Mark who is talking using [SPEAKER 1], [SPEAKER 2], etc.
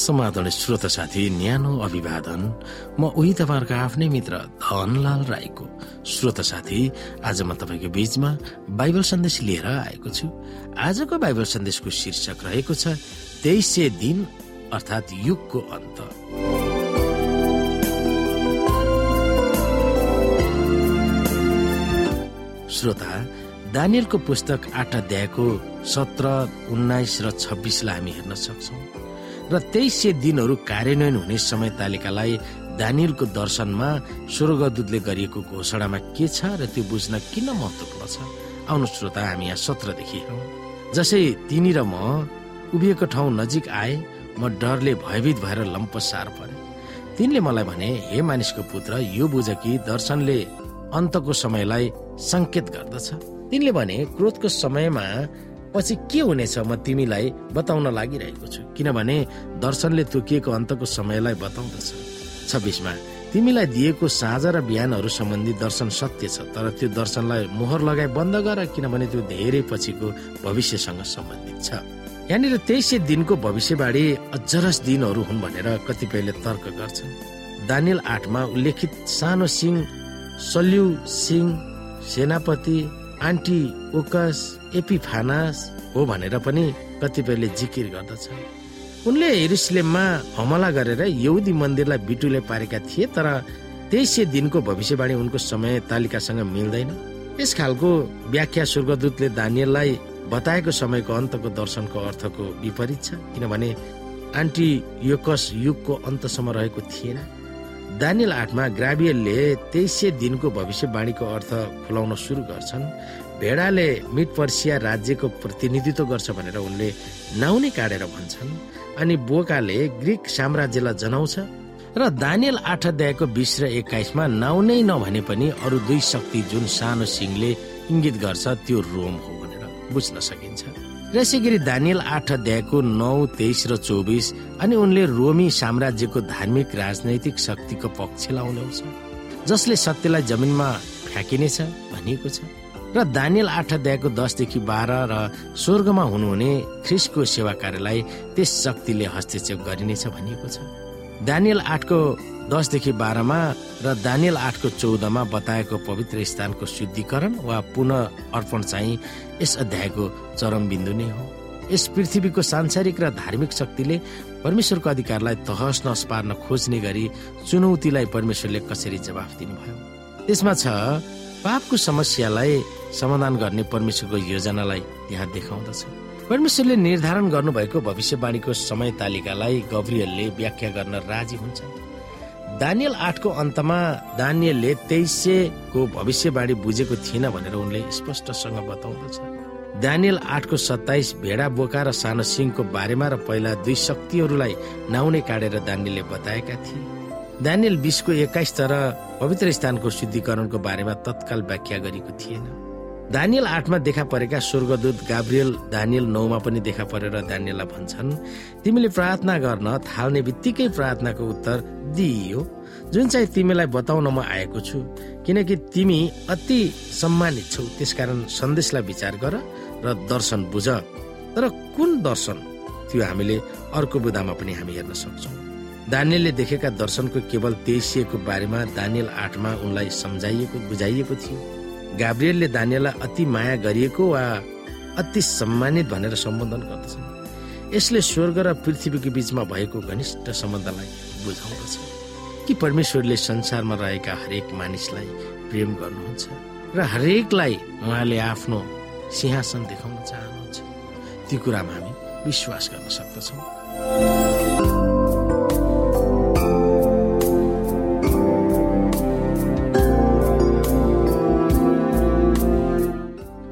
[SPEAKER 1] समाधान श्रोत साथी न्यानो अभिवादन। म उही तपाईँहरूको आफ्नै मित्र धनलाल राईको। श्रोत साथी आज म तपाईँको बीचमा बाइबल सन्देश लिएर आएको छु। आजको बाइबल सन्देशको शीर्षक रहेको छ तेइसे दिन अर्थात् युगको अन्त। श्रोता दानियलको पुस्तक आठ अध्यायको सत्र उन्नाइस र छब्बिसलाई हामी हेर्न सक्छौँ। र सय दिनहरू कार्यान्वयन हुने समय तालिकालाई दानियलको दर्शनमा स्वर्गदूतले गरिएको घोषणामा के छ र त्यो बुझ्न किन महत्वपूर्ण छ? आउनु श्रोता हामी यहाँ सत्रदेखि। जसै तिनी र म उभिएको ठाउँ नजिक आए म डरले भयभीत भएर लम्पसार परे। तिनले मलाई भने हे मानिसको पुत्र यो बुझ कि दर्शनले अन्तको समयलाई संकेत गर्दछ। तिनले भने क्रोधको समयमा पछि के हुनेछ म तिमीलाई बताउन लागिरहेको छु? किनभने दर्शनले तोकिएको अन्तको समयलाई बताउँदछ। छब्बिसमा तिमीलाई दिएको साझा र बिहानहरू सम्बन्धी दर्शन सत्य छ तर त्यो दर्शनलाई मोहर लगाई बन्द गर किनभने त्यो धेरै पछिको भविष्यसँग सम्बन्धित छ। यहाँनिर तेइस दिनको भविष्यवाणी अजरस दिनहरू हुन् भनेर कतिपयले तर्क गर्छन्। दानियल आठमा उल्लेखित सानो सिंह सल्यु सिंह सेनापति आन्टी ओकस एपिफानास हो भनेर पनि कतिपयले जिकिर गर्दछ। उनले हेरुसलेममा हमला गरेर यहुदी मन्दिरलाई बिटुले पारेका थिए तर तेइस दिनको भविष्यवाणी उनको समय तालिकासँग मिल्दैन। यस खालको व्याख्या स्वर्गदूतले दानियललाई बताएको समयको अन्तको दर्शनको अर्थको विपरीत छ किनभने आन्टी योकस युगको अन्तसम्म रहेको थिएन। दानियल आठमा ग्राबियलले तेइस दिनको भविष्यवाणीको अर्थ खुलाउन सुरु गर्छन्। भेडाले मिड पर्सिया राज्यको प्रतिनिधित्व गर्छ भनेर उनले नाउनै काटेर भन्छन् अनि बोकाले ग्रिक साम्राज्यलाई जनाउँछ र दानियल आठ अध्यायको बिस र एक्काइसमा नाउनै नभने पनि अरू दुई शक्ति जुन सानो सिंहले इङ्गित गर्छ त्यो रोम हो भनेर बुझ्न सकिन्छ। र यसै गरी दानियल आठ अध्यायको नौ तेइस र चौबिस अनि उनले रोमी साम्राज्यको धार्मिक राजनैतिक शक्तिको पक्ष लाउनुहुन्छ जसले सत्यलाई जमिनमा फ्याँकिनेछ भनिएको छ। र दानियल आठ अध्यायको दसदेखि बाह्र र स्वर्गमा हुनुहुने ख्रिसको सेवा कार्यलाई त्यस शक्तिले हस्तक्षेप गरिनेछ भनिएको छ। दानियल आठको दसदेखि बाह्रमा र दानियल आठको चौधमा बताएको पवित्र स्थानको शुद्धिकरण वा पुनः अर्पण चाहिँ यस अध्यायको चरम बिन्दु नै हो। यस पृथ्वीको सांसारिक र धार्मिक शक्तिले परमेश्वरको अधिकारलाई तहस नहस पार्न खोज्ने गरी चुनौतीलाई परमेश्वरले कसरी जवाफ दिनुभयो? त्यसमा छ पापको समस्यालाई समाधान गर्ने परमेश्वरको योजनालाई यहाँ देखाउँदछ। परमेश्वरले निर्धारण गर्नुभएको भविष्यवाणीको समय तालिकालाई गब्रियलले व्याख्या गर्न राजी हुन्छ। दानियल आठको अन्तमा दानियलले तेइसको भविष्यवाणी बुझेको थिएन भनेर उनले स्पष्टसँग बताउँदछ। दानियल आठको सत्ताइस भेडा बोका र सानो सिंहको बारेमा र पहिला दुई शक्तिहरूलाई नाउनै काटेर दानियलले बताएका थिए। दानियल बिसको एक्काइस तर पवित्र स्थानको शुद्धिकरणको बारेमा तत्काल व्याख्या गरेको थिएन। दानियल आठमा देखा परेका स्वर्गदूत गाब्रियल दानियल नौमा पनि देखा परेर दानियललाई भन्छन् तिमीले प्रार्थना गर्न थाल्ने बित्तिकै प्रार्थनाको उत्तर दिइयो। जुन चाहिँ तिमीलाई बताउन म आएको छु किनकि तिमी अति सम्मानित छौ। त्यसकारण सन्देशलाई विचार गर र दर्शन बुझ। तर कुन दर्शन? त्यो हामीले अर्को बुदामा पनि हामी हेर्न सक्छौ। दानियलले देखेका दर्शनको केवल तेइसिएको बारेमा दानियल आठमा उनलाई सम्झाइएको बुझाइएको थियो। गाब्रियलले दानियललाई अति माया गरिएको वा अति सम्मानित भनेर सम्बोधन गर्दछन्। यसले स्वर्ग र पृथ्वीको बीचमा भएको घनिष्ठ सम्बन्धलाई बुझाउँदछ। कि परमेश्वरले संसारमा रहेका हरेक मानिसलाई प्रेम गर्नुहुन्छ र हरेकलाई उहाँले आफ्नो सिंहासन देखाउन चाहनुहुन्छ। ती कुरामा हामी विश्वास गर्न सक्दछौँ।